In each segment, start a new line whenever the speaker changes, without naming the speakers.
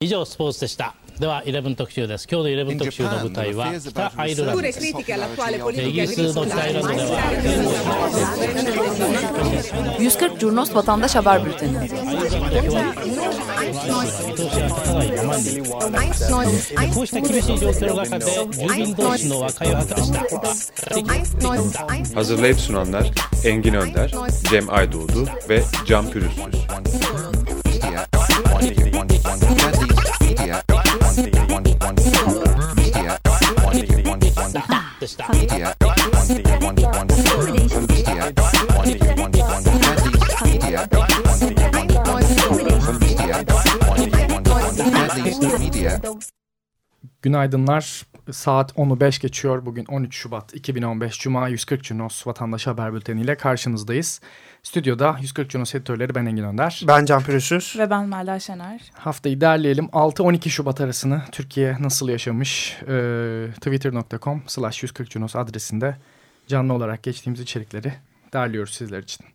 以上スポーツでしたでは11特集です今日の11特集の舞台は北アイルランドですイギリスの北アイルランドでは
140 Curnos Vatandaş Haber Bülteni.
Hazırlayıp sunanlar Engin Önder, Cem Aydoğdu ve Can Pürüzsüz.
Günaydınlar. Saat 10'u 5 geçiyor. Bugün 13 Şubat 2015 Cuma 140 Cunos Vatandaş Haber Bülteni ile karşınızdayız. Stüdyoda 140 Cunos editörleri ben Engin Önder.
Ben Can Pürüzsüz.
Ve ben Melda Şener.
Haftayı derleyelim. 6-12 Şubat arasını Türkiye nasıl yaşamış? Ee, Twitter.com slash 140 Cunos adresinde canlı olarak geçtiğimiz içerikleri derliyoruz sizler için.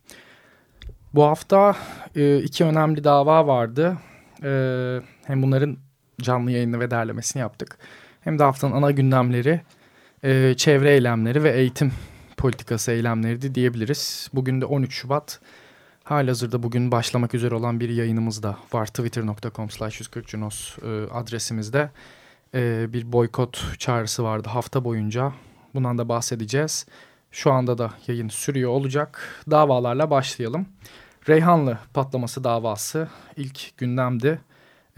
Bu hafta e, iki önemli dava vardı. E, hem bunların canlı yayını ve derlemesini yaptık. Hem de haftanın ana gündemleri, e, çevre eylemleri ve eğitim politikası eylemleri diyebiliriz. Bugün de 13 Şubat. Halihazırda bugün başlamak üzere olan bir yayınımız da var. Twitter.com slash 140 Cunos e, adresimizde e, bir boykot çağrısı vardı hafta boyunca. Bundan da bahsedeceğiz. Şu anda da yayın sürüyor olacak. Davalarla başlayalım. Reyhanlı patlaması davası ilk gündemdi.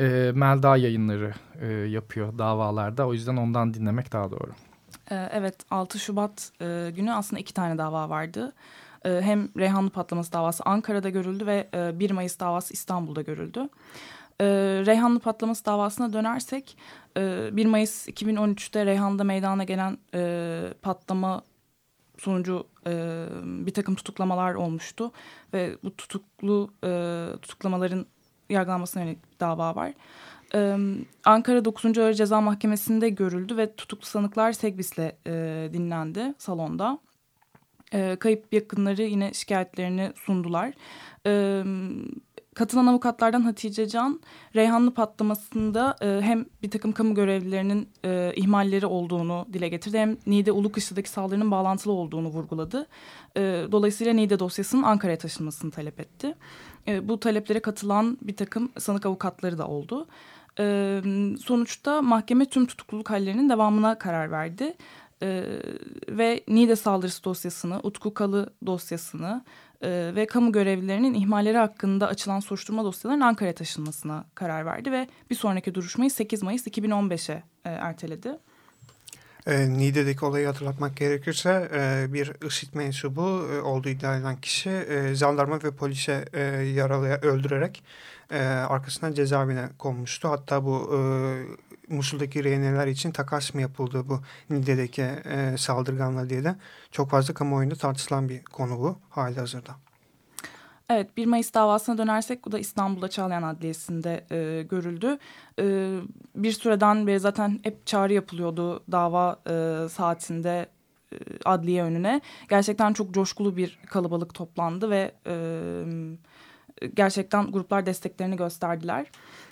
E, Melda yayınları e, yapıyor davalarda. O yüzden ondan dinlemek daha doğru.
Ee, evet 6 Şubat e, günü aslında iki tane dava vardı. E, hem Reyhanlı patlaması davası Ankara'da görüldü ve e, 1 Mayıs davası İstanbul'da görüldü. E, Reyhanlı patlaması davasına dönersek e, 1 Mayıs 2013'te Reyhan'da meydana gelen e, patlama sonucu e, bir takım tutuklamalar olmuştu. Ve bu tutuklu e, tutuklamaların yargılanmasına yönelik dava var. Ee, Ankara 9. Ağır Ceza Mahkemesi'nde görüldü ve tutuklu sanıklar Segbis'le e, dinlendi salonda. E, kayıp yakınları yine şikayetlerini sundular. E, katılan avukatlardan Hatice Can, Reyhanlı patlamasında e, hem bir takım kamu görevlilerinin e, ihmalleri olduğunu dile getirdi... ...hem Niğde Ulukışlı'daki saldırının bağlantılı olduğunu vurguladı. E, dolayısıyla Niğde dosyasının Ankara'ya taşınmasını talep etti. E, bu taleplere katılan bir takım sanık avukatları da oldu. E, sonuçta mahkeme tüm tutukluluk hallerinin devamına karar verdi. E, ve Niğde saldırısı dosyasını, Utku Kalı dosyasını e, ve kamu görevlilerinin ihmalleri hakkında açılan soruşturma dosyalarının Ankara'ya taşınmasına karar verdi. Ve bir sonraki duruşmayı 8 Mayıs 2015'e e, erteledi.
E, olayı hatırlatmak gerekirse e, bir IŞİD mensubu olduğu iddia edilen kişi jandarma ve polise e, öldürerek arkasından cezaevine konmuştu. Hatta bu Musul'daki rehineler için takas mı yapıldı bu Niğde'deki e, saldırganla diye de çok fazla kamuoyunda tartışılan bir konu bu hali hazırda.
Evet 1 Mayıs davasına dönersek bu da İstanbul'da Çağlayan Adliyesi'nde e, görüldü. E, bir süreden beri zaten hep çağrı yapılıyordu dava e, saatinde e, adliye önüne. Gerçekten çok coşkulu bir kalabalık toplandı ve e, gerçekten gruplar desteklerini gösterdiler.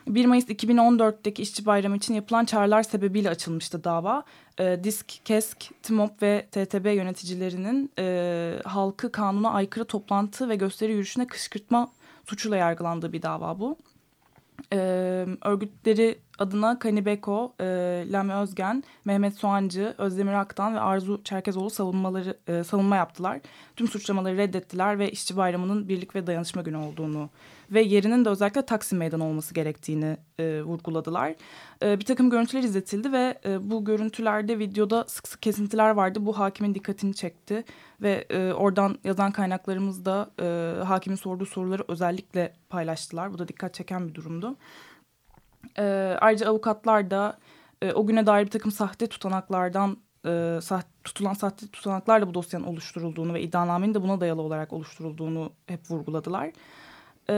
1 Mayıs 2014'teki işçi bayramı için yapılan çağrılar sebebiyle açılmıştı dava. E, DISK, KESK, TİMOP ve TTB yöneticilerinin e, halkı kanuna aykırı toplantı ve gösteri yürüyüşüne kışkırtma suçuyla yargılandığı bir dava bu. E, örgütleri adına Kanibeko, e, Lami Özgen, Mehmet Soğancı, Özdemir Aktan ve Arzu Çerkezoğlu savunmaları e, savunma yaptılar. Tüm suçlamaları reddettiler ve işçi bayramının birlik ve dayanışma günü olduğunu ve yerinin de özellikle Taksim Meydanı olması gerektiğini e, vurguladılar. E, bir takım görüntüler izletildi ve e, bu görüntülerde videoda sık sık kesintiler vardı. Bu hakimin dikkatini çekti ve e, oradan yazan kaynaklarımız da e, hakimin sorduğu soruları özellikle paylaştılar. Bu da dikkat çeken bir durumdu. E, ayrıca avukatlar da e, o güne dair bir takım sahte tutanaklardan e, sahte, tutulan sahte tutanaklarla bu dosyanın oluşturulduğunu ve iddianamenin de buna dayalı olarak oluşturulduğunu hep vurguladılar. E,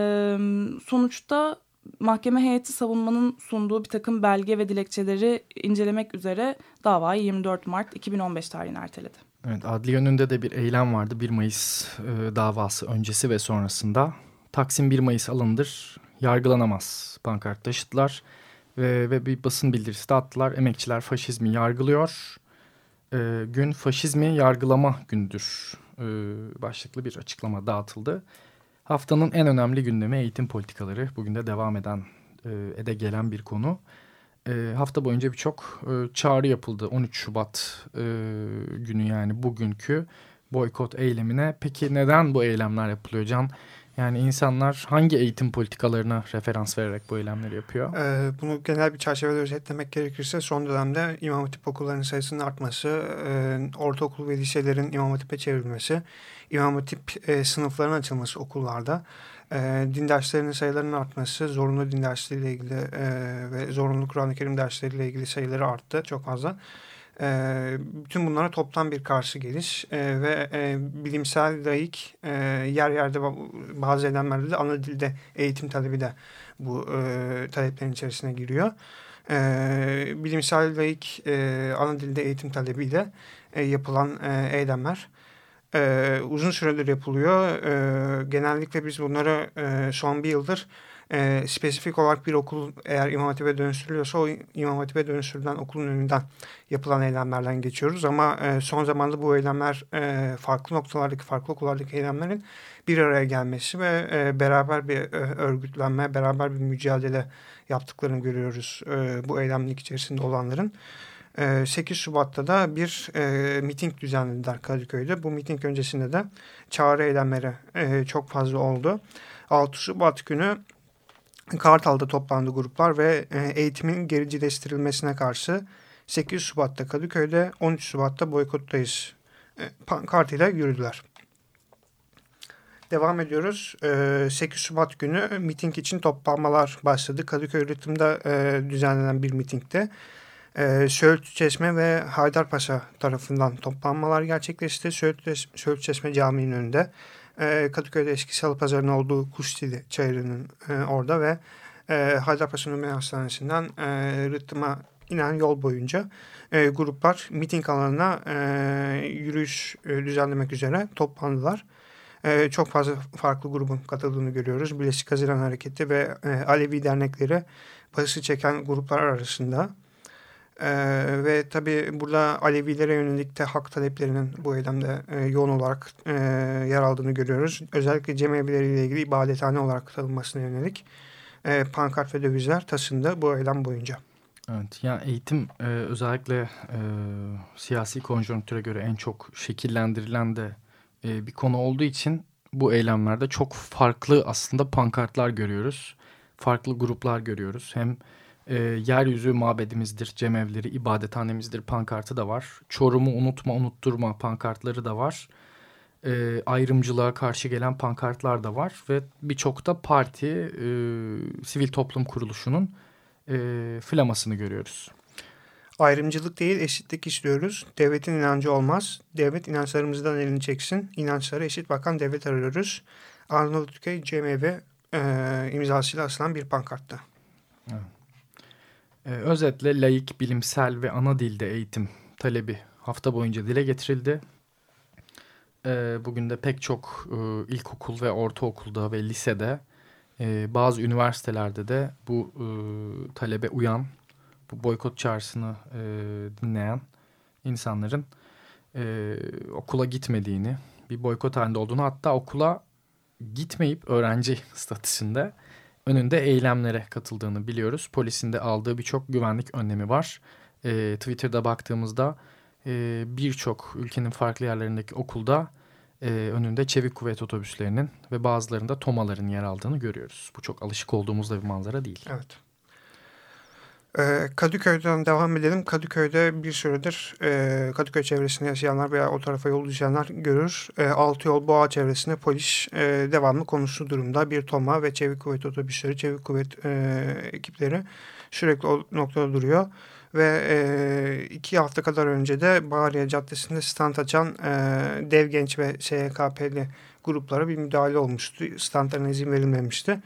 sonuçta mahkeme heyeti savunmanın sunduğu bir takım belge ve dilekçeleri incelemek üzere davayı 24 Mart 2015 tarihine erteledi.
Evet, adli yönünde de bir eylem vardı 1 Mayıs e, davası öncesi ve sonrasında. Taksim 1 Mayıs alındır, yargılanamaz pankart taşıttılar. ve, ve bir basın bildirisi de attılar. Emekçiler faşizmi yargılıyor. E, gün faşizmi yargılama gündür e, başlıklı bir açıklama dağıtıldı. Haftanın en önemli gündemi eğitim politikaları. Bugün de devam eden, e, ede gelen bir konu. E, hafta boyunca birçok e, çağrı yapıldı. 13 Şubat e, günü yani bugünkü boykot eylemine. Peki neden bu eylemler yapılıyor Can? Yani insanlar hangi eğitim politikalarına referans vererek bu eylemleri yapıyor?
Ee, bunu genel bir çerçevede özetlemek gerekirse son dönemde İmam Hatip okullarının sayısının artması, e, ortaokul ve liselerin İmam Hatip'e çevrilmesi, İmam Hatip e, sınıflarının açılması okullarda, e, din derslerinin sayılarının artması, zorunlu din dersleriyle ilgili e, ve zorunlu Kur'an-ı Kerim dersleriyle ilgili sayıları arttı çok fazla. E, bütün bunlara toptan bir karşı geliş e, ve e, bilimsel, laik, e, yer yerde bazı eylemlerde de ana dilde eğitim talebi de bu e, taleplerin içerisine giriyor. E, bilimsel, laik, e, ana dilde eğitim talebiyle e, yapılan e, eylemler e, uzun süredir yapılıyor. E, genellikle biz bunları e, son bir yıldır e, spesifik olarak bir okul eğer İmam Hatip'e dönüştürülüyorsa o İmam Hatip'e dönüştürülen okulun önünden yapılan eylemlerden geçiyoruz. Ama e, son zamanda bu eylemler e, farklı noktalardaki, farklı okullardaki eylemlerin bir araya gelmesi ve e, beraber bir e, örgütlenme, beraber bir mücadele yaptıklarını görüyoruz e, bu eylemlik içerisinde olanların. 8 e, Şubat'ta da bir e, miting düzenlediler Kadıköy'de. Bu miting öncesinde de çağrı eylemleri e, çok fazla oldu. 6 Şubat günü Kartal'da toplandı gruplar ve e, eğitimin gericileştirilmesine karşı 8 Şubat'ta Kadıköy'de 13 Şubat'ta boykottayız e, pankartıyla yürüdüler. Devam ediyoruz. 8 e, Şubat günü miting için toplanmalar başladı. Kadıköy Rıtım'da düzenlenen bir mitingde. Söğüt Çeşme ve Haydarpaşa tarafından toplanmalar gerçekleşti. Söğüt, Söğüt Çeşme Camii'nin önünde e, Kadıköy'de eski salı pazarının olduğu Kuştili çayırının e, orada ve e, Haydarpaşa Numara Hastanesi'nden e, Rıttıma inen yol boyunca e, gruplar miting alanına e, yürüyüş e, düzenlemek üzere toplandılar. E, çok fazla farklı grubun katıldığını görüyoruz. Birleşik Haziran Hareketi ve e, Alevi dernekleri başı çeken gruplar arasında. Ee, ve tabii burada Alevilere yönelik de hak taleplerinin bu eylemde e, yoğun olarak e, yer aldığını görüyoruz. Özellikle cemevleriyle ilgili ibadethane olarak tanınmasına yönelik e, pankart ve dövizler taşındı bu eylem boyunca.
Evet, yani eğitim e, özellikle e, siyasi konjonktüre göre en çok şekillendirilen de e, bir konu olduğu için bu eylemlerde çok farklı aslında pankartlar görüyoruz. Farklı gruplar görüyoruz. Hem e, yeryüzü mabedimizdir, cemevleri, ibadethanemizdir pankartı da var. Çorum'u unutma, unutturma pankartları da var. E, ayrımcılığa karşı gelen pankartlar da var. Ve birçok da parti, e, sivil toplum kuruluşunun e, flamasını görüyoruz.
Ayrımcılık değil eşitlik istiyoruz. Devletin inancı olmaz. Devlet inançlarımızdan elini çeksin. İnançlara eşit bakan devlet arıyoruz. Arnavutköy CMV e, imzasıyla asılan bir pankartta.
Evet. Ee, özetle laik, bilimsel ve ana dilde eğitim talebi hafta boyunca dile getirildi. Ee, bugün de pek çok e, ilkokul ve ortaokulda ve lisede e, bazı üniversitelerde de bu e, talebe uyan, bu boykot çağrısını e, dinleyen insanların e, okula gitmediğini, bir boykot halinde olduğunu hatta okula gitmeyip öğrenci statüsünde önünde eylemlere katıldığını biliyoruz. Polisin de aldığı birçok güvenlik önlemi var. E, Twitter'da baktığımızda e, birçok ülkenin farklı yerlerindeki okulda e, önünde çevik kuvvet otobüslerinin ve bazılarında tomaların yer aldığını görüyoruz. Bu çok alışık olduğumuz da bir manzara değil.
Evet. Ee, Kadıköy'den devam edelim. Kadıköy'de bir süredir e, Kadıköy çevresinde yaşayanlar veya o tarafa yol düşenler görür. E, Altı Yol Boğa çevresinde polis e, devamlı konusu durumda. Bir TOMA ve Çevik Kuvvet otobüsleri, Çevik Kuvvet ekipleri sürekli o noktada duruyor. Ve iki hafta kadar önce de Bahariye Caddesi'nde stand açan Dev Genç ve SYKP'li gruplara bir müdahale olmuştu. Standlarına izin verilmemişti.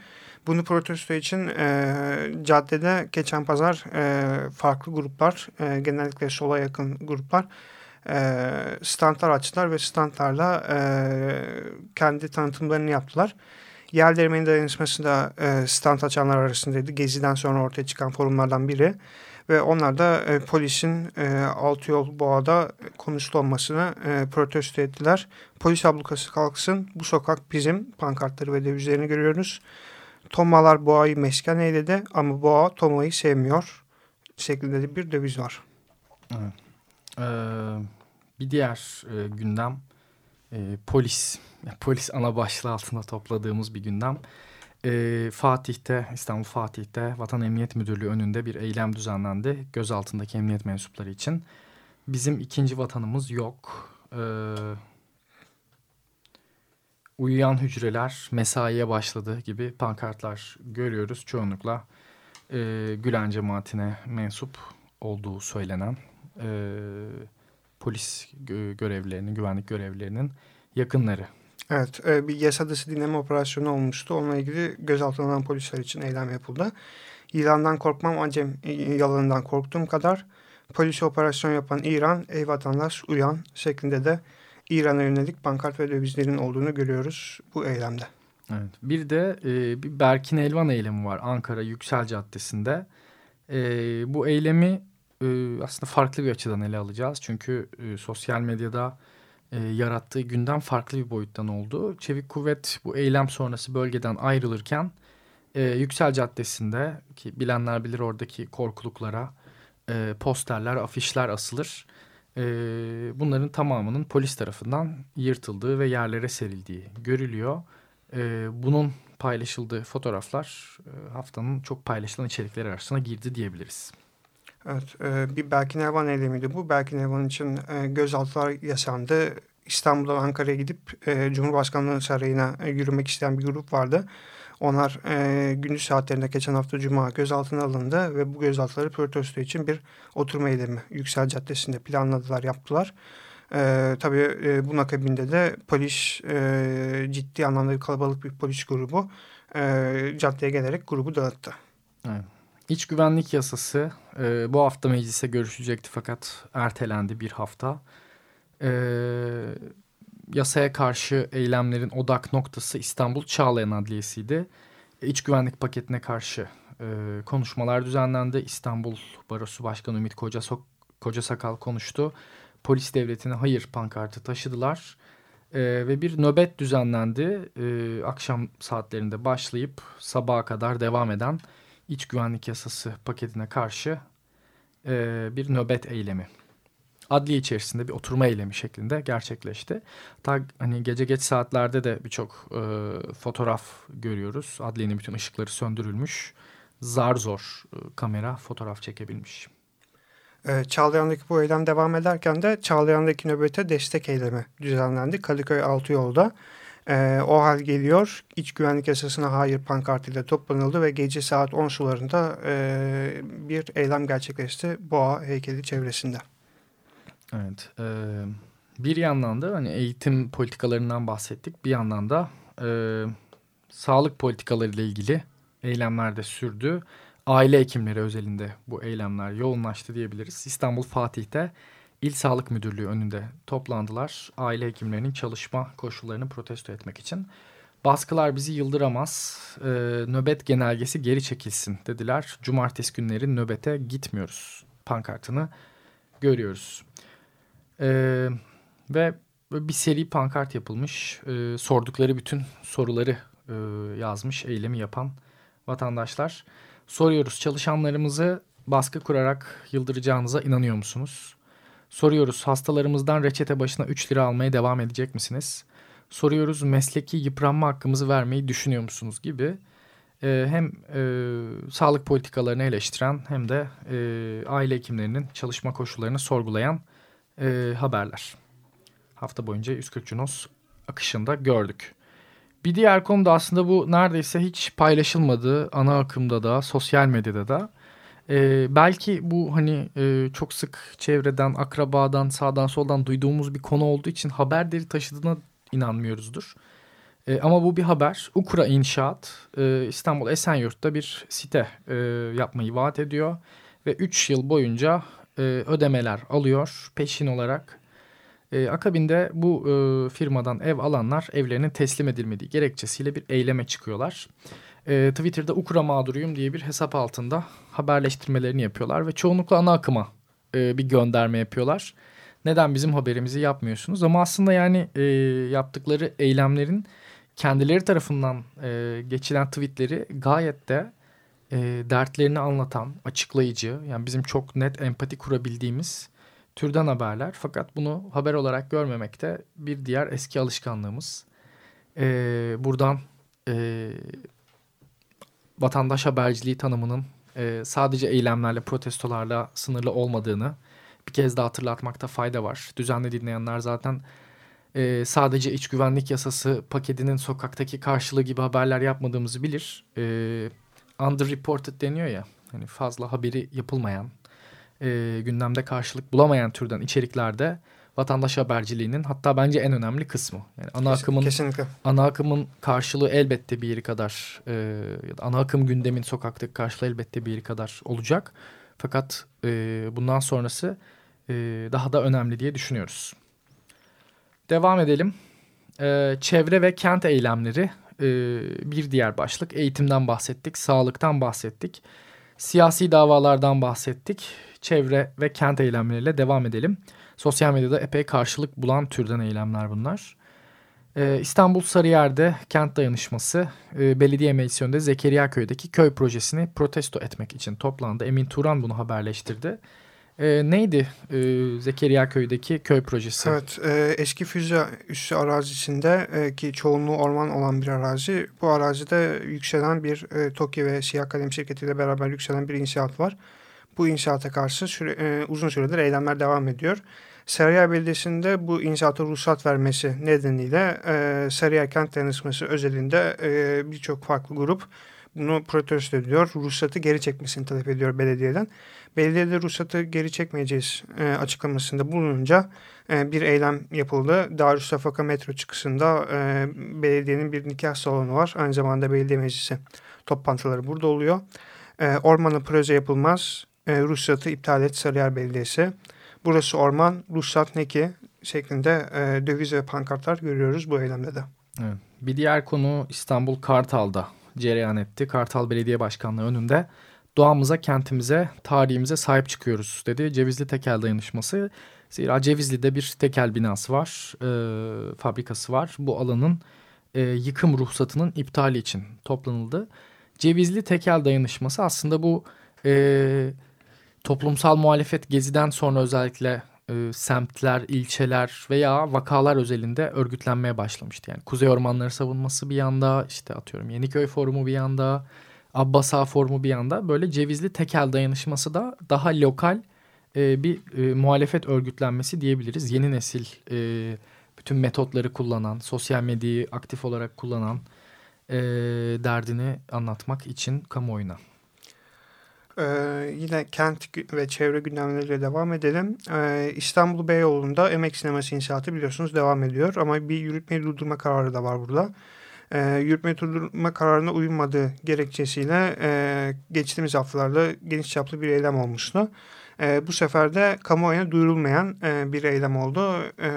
Bunu protesto için e, caddede geçen pazar e, farklı gruplar, e, genellikle sola yakın gruplar e, standlar açtılar ve standlarla e, kendi tanıtımlarını yaptılar. Yer değirmeni dayanışması da e, stand açanlar arasındaydı. Gezi'den sonra ortaya çıkan forumlardan biri. Ve onlar da e, polisin e, altı yol boğada konuşulmasını e, protesto ettiler. Polis ablukası kalksın, bu sokak bizim pankartları ve devizlerini görüyoruz. Tomalar boğayı mesken eyledi ama boğa Toma'yı sevmiyor şeklinde de bir deviz var.
Evet. Ee, bir diğer e, gündem e, polis. Polis ana başlığı altında topladığımız bir gündem. E, Fatih'te, İstanbul Fatih'te Vatan Emniyet Müdürlüğü önünde bir eylem düzenlendi. Gözaltındaki emniyet mensupları için. Bizim ikinci vatanımız yok. E, uyuyan hücreler mesaiye başladı gibi pankartlar görüyoruz. Çoğunlukla e, Gülen cemaatine mensup olduğu söylenen e, polis görevlilerinin, güvenlik görevlilerinin yakınları.
Evet, e, bir yasa dışı dinleme operasyonu olmuştu. Onunla ilgili gözaltına polisler için eylem yapıldı. Yılandan korkmam acem yalanından korktuğum kadar polis operasyon yapan İran, ey vatandaş uyan şeklinde de İran'a yönelik pankart ve dövizlerin olduğunu görüyoruz bu eylemde.
Evet. Bir de e, bir Berkin Elvan eylemi var Ankara Yüksel Caddesi'nde. E, bu eylemi e, aslında farklı bir açıdan ele alacağız. Çünkü e, sosyal medyada e, yarattığı gündem farklı bir boyuttan oldu. Çevik Kuvvet bu eylem sonrası bölgeden ayrılırken e, Yüksel Caddesi'nde ki bilenler bilir oradaki korkuluklara e, posterler, afişler asılır. E, bunların tamamının polis tarafından yırtıldığı ve yerlere serildiği görülüyor. E, bunun paylaşıldığı fotoğraflar e, haftanın çok paylaşılan içerikleri arasına girdi diyebiliriz.
Evet, e, bir Berkin Ervan eylemiydi bu. Berkin Ervan için e, gözaltılar yaşandı. İstanbul'dan Ankara'ya gidip e, Cumhurbaşkanlığı Sarayı'na e, yürümek isteyen bir grup vardı. Onlar e, gündüz saatlerinde geçen hafta Cuma gözaltına alındı ve bu gözaltıları protesto için bir oturma eylemi Yüksel Caddesi'nde planladılar, yaptılar. E, tabii e, bunun akabinde de polis e, ciddi anlamda bir kalabalık bir polis grubu e, caddeye gelerek grubu dağıttı.
Evet. İç güvenlik yasası e, bu hafta meclise görüşecekti fakat ertelendi bir hafta. E, yasaya karşı eylemlerin odak noktası İstanbul Çağlayan Adliyesi'ydi. İç güvenlik paketine karşı e, konuşmalar düzenlendi. İstanbul Barosu Başkanı Ümit Koca, so Koca Sakal konuştu. Polis devletine hayır pankartı taşıdılar. E, ve bir nöbet düzenlendi. E, akşam saatlerinde başlayıp sabaha kadar devam eden iç güvenlik yasası paketine karşı e, bir nöbet eylemi. Adliye içerisinde bir oturma eylemi şeklinde gerçekleşti. Ta hani gece geç saatlerde de birçok e, fotoğraf görüyoruz. Adliyenin bütün ışıkları söndürülmüş. Zar zor e, kamera fotoğraf çekebilmiş.
E, Çağlayan'daki bu eylem devam ederken de Çağlayan'daki nöbete destek eylemi düzenlendi. Kadıköy Altı Yolda e, o hal geliyor. İç güvenlik yasasına hayır pankartıyla toplanıldı ve gece saat 10 sularında e, bir eylem gerçekleşti Boğa heykeli çevresinde.
Evet. E, bir yandan da hani eğitim politikalarından bahsettik. Bir yandan da e, sağlık politikalarıyla ilgili eylemler de sürdü. Aile hekimleri özelinde bu eylemler yoğunlaştı diyebiliriz. İstanbul Fatih'te İl Sağlık Müdürlüğü önünde toplandılar. Aile hekimlerinin çalışma koşullarını protesto etmek için. Baskılar bizi yıldıramaz. Ee, nöbet genelgesi geri çekilsin dediler. Cumartesi günleri nöbete gitmiyoruz. Pankartını görüyoruz. Ee, ve bir seri pankart yapılmış. Ee, sordukları bütün soruları e, yazmış eylemi yapan vatandaşlar. Soruyoruz çalışanlarımızı baskı kurarak yıldıracağınıza inanıyor musunuz? Soruyoruz hastalarımızdan reçete başına 3 lira almaya devam edecek misiniz? Soruyoruz mesleki yıpranma hakkımızı vermeyi düşünüyor musunuz gibi e, hem e, sağlık politikalarını eleştiren hem de e, aile hekimlerinin çalışma koşullarını sorgulayan e, haberler. Hafta boyunca 140 Cunos akışında gördük. Bir diğer konu da aslında bu neredeyse hiç paylaşılmadı ana akımda da sosyal medyada da ee, belki bu hani e, çok sık çevreden, akrabadan, sağdan soldan duyduğumuz bir konu olduğu için haber deri taşıdığına inanmıyoruzdur. E, ama bu bir haber. Ukra İnşaat e, İstanbul Esenyurt'ta bir site e, yapmayı vaat ediyor. Ve 3 yıl boyunca e, ödemeler alıyor peşin olarak. E, akabinde bu e, firmadan ev alanlar evlerinin teslim edilmediği gerekçesiyle bir eyleme çıkıyorlar. E, Twitter'da Ukra mağduruyum diye bir hesap altında haberleştirmelerini yapıyorlar ve çoğunlukla ana akıma e, bir gönderme yapıyorlar. Neden bizim haberimizi yapmıyorsunuz? Ama aslında yani e, yaptıkları eylemlerin kendileri tarafından e, geçilen tweetleri gayet de e, dertlerini anlatan, açıklayıcı, yani bizim çok net empati kurabildiğimiz türden haberler. Fakat bunu haber olarak görmemek de bir diğer eski alışkanlığımız. E, buradan e, vatandaş haberciliği tanımının e, sadece eylemlerle, protestolarla sınırlı olmadığını bir kez daha hatırlatmakta fayda var. Düzenli dinleyenler zaten e, sadece iç güvenlik yasası paketinin sokaktaki karşılığı gibi haberler yapmadığımızı bilir. E, underreported deniyor ya, hani fazla haberi yapılmayan, e, gündemde karşılık bulamayan türden içeriklerde vatandaş haberciliğinin hatta bence en önemli kısmı. Yani ana akımın
Kesinlikle.
ana akımın karşılığı elbette bir yeri kadar e, ya da ana akım gündemin sokaktaki karşılığı elbette bir yeri kadar olacak. Fakat e, bundan sonrası e, daha da önemli diye düşünüyoruz. Devam edelim. E, çevre ve kent eylemleri e, bir diğer başlık. Eğitimden bahsettik, sağlıktan bahsettik, siyasi davalardan bahsettik. Çevre ve kent eylemleriyle devam edelim. Sosyal medyada epey karşılık bulan türden eylemler bunlar. Ee, İstanbul Sarıyer'de kent dayanışması e, belediye meclisi önünde Zekeriya Köy'deki köy projesini protesto etmek için toplandı. Emin Turan bunu haberleştirdi. E, neydi e, Zekeriya Köy'deki köy projesi?
Evet, e, eski füze üssü arazisinde e, ki çoğunluğu orman olan bir arazi. Bu arazide yükselen bir e, TOKİ ve Siyah Kalem şirketiyle beraber yükselen bir inşaat var. Bu inşaata karşı süre, e, uzun süredir eylemler devam ediyor. Sarıyer Belediyesi'nde bu inşaata ruhsat vermesi nedeniyle e, Sarıyer Kent Dayanışması özelinde e, birçok farklı grup bunu protesto ediyor. Ruhsatı geri çekmesini talep ediyor belediyeden. Belediyede ruhsatı geri çekmeyeceğiz e, açıklamasında bulununca e, bir eylem yapıldı. Darüstafaka metro çıkışında e, belediyenin bir nikah salonu var. Aynı zamanda belediye meclisi toplantıları burada oluyor. E, ormana proje yapılmaz. E, ruhsatı iptal et Sarıyer Belediyesi. Burası orman, ruhsat ne ki şeklinde e, döviz ve pankartlar görüyoruz bu eylemde de.
Evet. Bir diğer konu İstanbul Kartal'da cereyan etti. Kartal Belediye Başkanlığı önünde doğamıza, kentimize, tarihimize sahip çıkıyoruz dedi. Cevizli Tekel Dayanışması. Zira Cevizli'de bir tekel binası var, e, fabrikası var. Bu alanın e, yıkım ruhsatının iptali için toplanıldı. Cevizli Tekel Dayanışması aslında bu e, toplumsal muhalefet geziden sonra özellikle e, semtler, ilçeler veya vakalar özelinde örgütlenmeye başlamıştı. Yani Kuzey Ormanları savunması bir yanda, işte atıyorum Yeniköy Forumu bir yanda, Abbas Ağa Forumu bir yanda. Böyle Cevizli Tekel Dayanışması da daha lokal e, bir e, muhalefet örgütlenmesi diyebiliriz. Yeni nesil e, bütün metotları kullanan, sosyal medyayı aktif olarak kullanan e, derdini anlatmak için kamuoyuna.
Ee, yine kent ve çevre gündemleriyle devam edelim. Ee, İstanbul Beyoğlu'nda Emek Sineması inşaatı biliyorsunuz devam ediyor. Ama bir yürütmeyi durdurma kararı da var burada. Ee, yürütmeyi durdurma kararına uymadığı gerekçesiyle e, geçtiğimiz haftalarda geniş çaplı bir eylem olmuştu. E, bu sefer de kamuoyuna duyurulmayan e, bir eylem oldu. E,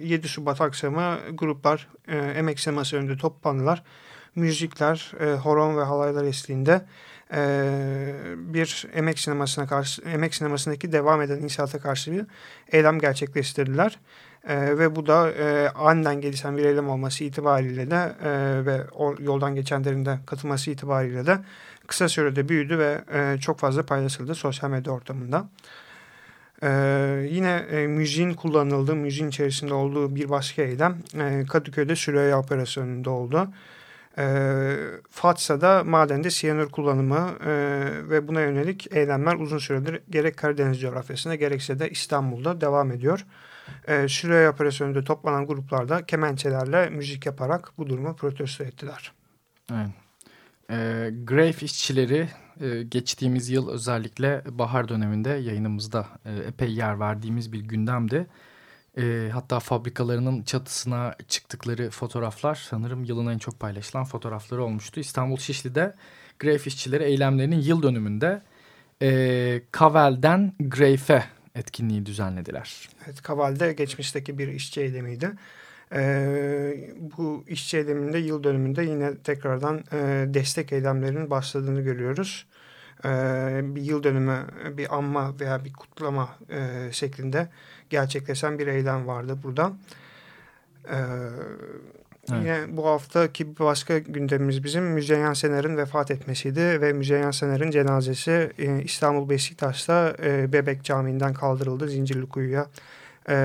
7 Şubat akşamı gruplar e, Emek Sineması önünde toplandılar. Müzikler, e, horon ve halaylar eşliğinde e, bir emek sinemasına karşı emek sinemasındaki devam eden inşaata karşı bir eylem gerçekleştirdiler. E, ve bu da e, aniden gelişen bir eylem olması itibariyle de e, ve o yoldan geçenlerin de katılması itibariyle de kısa sürede büyüdü ve e, çok fazla paylaşıldı sosyal medya ortamında. Ee, yine e, müziğin kullanıldığı, müziğin içerisinde olduğu bir başka eylem e, Kadıköy'de Süreyya Operasyonunda oldu. E, Fatsa'da madende siyanür kullanımı e, ve buna yönelik eylemler uzun süredir gerek Karadeniz coğrafyasında gerekse de İstanbul'da devam ediyor. E, Süreyya operasyonunda toplanan gruplarda kemençelerle müzik yaparak bu durumu protesto ettiler.
Evet. E, Grave işçileri e, geçtiğimiz yıl özellikle bahar döneminde yayınımızda e, epey yer verdiğimiz bir gündemdi. E, hatta fabrikalarının çatısına çıktıkları fotoğraflar sanırım yılın en çok paylaşılan fotoğrafları olmuştu. İstanbul Şişli'de greyf işçileri eylemlerinin yıl dönümünde e, Kavel'den Greyf'e etkinliği düzenlediler.
Evet, Kaval'de geçmişteki bir işçi eylemiydi. E, bu işçi eyleminde yıl dönümünde yine tekrardan e, destek eylemlerinin başladığını görüyoruz. Bir yıl dönümü bir anma veya bir kutlama şeklinde gerçekleşen bir eylem vardı burada. Evet. Yine bu haftaki bir başka gündemimiz bizim Müzeyyen Sener'in vefat etmesiydi ve Müzeyyen Sener'in cenazesi İstanbul Beşiktaş'ta Bebek Camii'nden kaldırıldı Zincirlikuyu'ya e,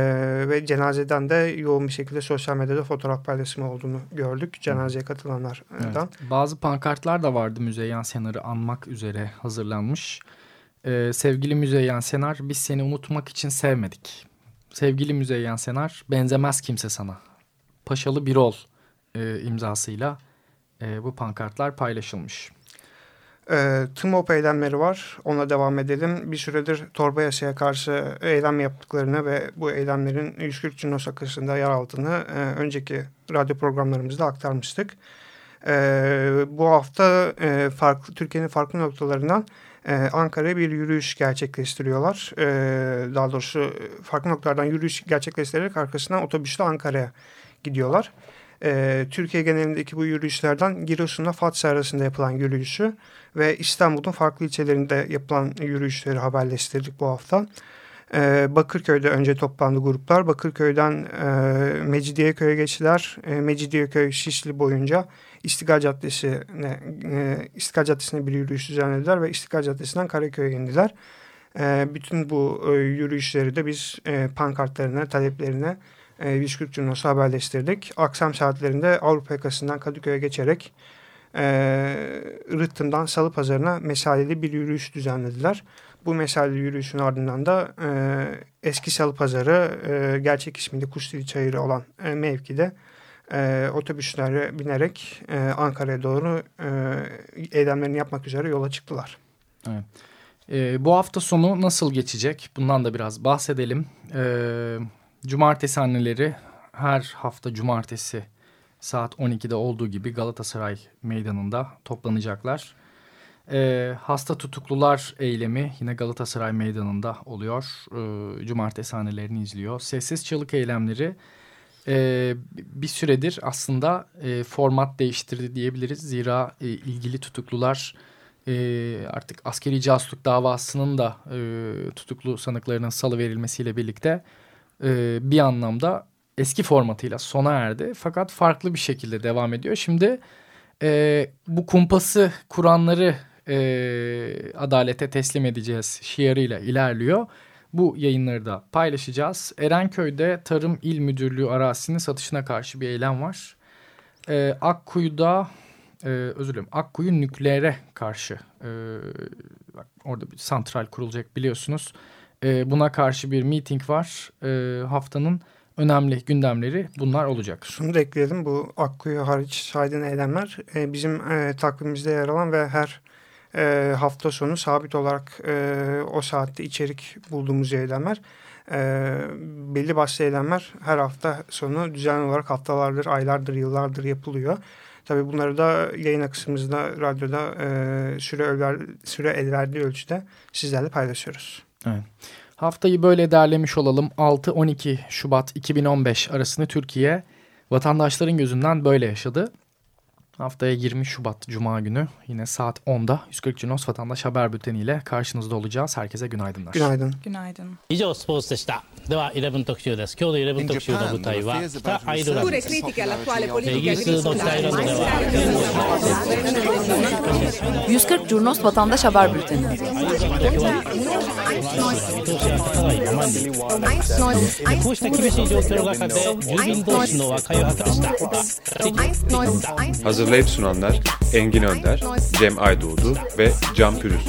ve cenazeden de yoğun bir şekilde sosyal medyada fotoğraf paylaşımı olduğunu gördük cenazeye katılanlardan. Evet.
Bazı pankartlar da vardı Müzeyyen Senar'ı anmak üzere hazırlanmış. Ee, sevgili Müzeyyen Senar biz seni unutmak için sevmedik. Sevgili Müzeyyen Senar benzemez kimse sana. Paşalı bir ol e, imzasıyla e, bu pankartlar paylaşılmış.
E, TMOP eylemleri var. Ona devam edelim. Bir süredir torba yasaya karşı eylem yaptıklarını ve bu eylemlerin 140 Cunos akışında yer aldığını e, önceki radyo programlarımızda aktarmıştık. E, bu hafta e, farklı Türkiye'nin farklı noktalarından e, Ankara'ya bir yürüyüş gerçekleştiriyorlar. E, daha doğrusu farklı noktalardan yürüyüş gerçekleştirerek arkasından otobüsle Ankara'ya gidiyorlar e, Türkiye genelindeki bu yürüyüşlerden Giresun'la Fatsa arasında yapılan yürüyüşü ve İstanbul'un farklı ilçelerinde yapılan yürüyüşleri haberleştirdik bu hafta. E, Bakırköy'de önce toplandı gruplar. Bakırköy'den e, Mecidiyeköy'e geçtiler. E, Mecidiyeköy Şişli boyunca İstiklal Caddesi'ne, e, İstiklal Caddesi'ne bir yürüyüş düzenlediler ve İstiklal Caddesi'nden Karaköy'e indiler. E, bütün bu e, yürüyüşleri de biz e, pankartlarına, taleplerine 140 e, Cunos'u haberleştirdik. Akşam saatlerinde Avrupa yakasından Kadıköy'e geçerek e, Rıttım'dan Salı Pazarı'na mesaleli bir yürüyüş düzenlediler. Bu mesaleli yürüyüşün ardından da e, eski Salı Pazarı e, gerçek ismiyle Kuşdili Çayırı olan e, mevkide e, otobüslere binerek e, Ankara'ya doğru e, eylemlerini yapmak üzere yola çıktılar.
Evet. E, bu hafta sonu nasıl geçecek? Bundan da biraz bahsedelim. Evet. Cumartesi anneleri her hafta cumartesi saat 12'de olduğu gibi Galatasaray Meydanı'nda toplanacaklar. E, hasta tutuklular eylemi yine Galatasaray Meydanı'nda oluyor. E, cumartesi annelerini izliyor. Sessiz çalık eylemleri e, bir süredir aslında e, format değiştirdi diyebiliriz. Zira e, ilgili tutuklular e, artık askeri casusluk davasının da e, tutuklu sanıklarının salı verilmesiyle birlikte e, bir anlamda eski formatıyla sona erdi. Fakat farklı bir şekilde devam ediyor. Şimdi e, bu kumpası kuranları e, adalete teslim edeceğiz şiarıyla ilerliyor. Bu yayınları da paylaşacağız. Erenköy'de Tarım İl Müdürlüğü arazisinin satışına karşı bir eylem var. E, Akkuyu'da e, özür dilerim Akkuyu nükleere karşı e, orada bir santral kurulacak biliyorsunuz e, buna karşı bir meeting var. E, haftanın önemli gündemleri bunlar olacak.
Şunu da ekleyelim bu Akkuyu hariç saydığın eylemler e, bizim e, takvimimizde yer alan ve her e, hafta sonu sabit olarak e, o saatte içerik bulduğumuz eylemler. E, belli başlı eylemler her hafta sonu düzenli olarak haftalardır, aylardır, yıllardır yapılıyor. Tabii bunları da yayın akışımızda, radyoda e, süre, el, süre el verdiği ölçüde sizlerle paylaşıyoruz.
Evet. Haftayı böyle derlemiş olalım. 6-12 Şubat 2015 arasını Türkiye vatandaşların gözünden böyle yaşadı. Haftaya 20 Şubat Cuma günü yine saat 10'da 140 Cinos Vatandaş Haber Bülteni ile karşınızda olacağız. Herkese günaydınlar.
Günaydın.
Günaydın.
以上スポーツでした。では11特集です。今日の11特集の舞台は北アイルランドです。イギリスの北アイルランドでは
140 Curnos Vatandaş Haber Bülteni.
こうした厳しい状況の中で住民同士の和解を図りました。
Hazırlayıp sunanlar Engin Önder, Cem Aydoğdu ve Can Pürüzsüz.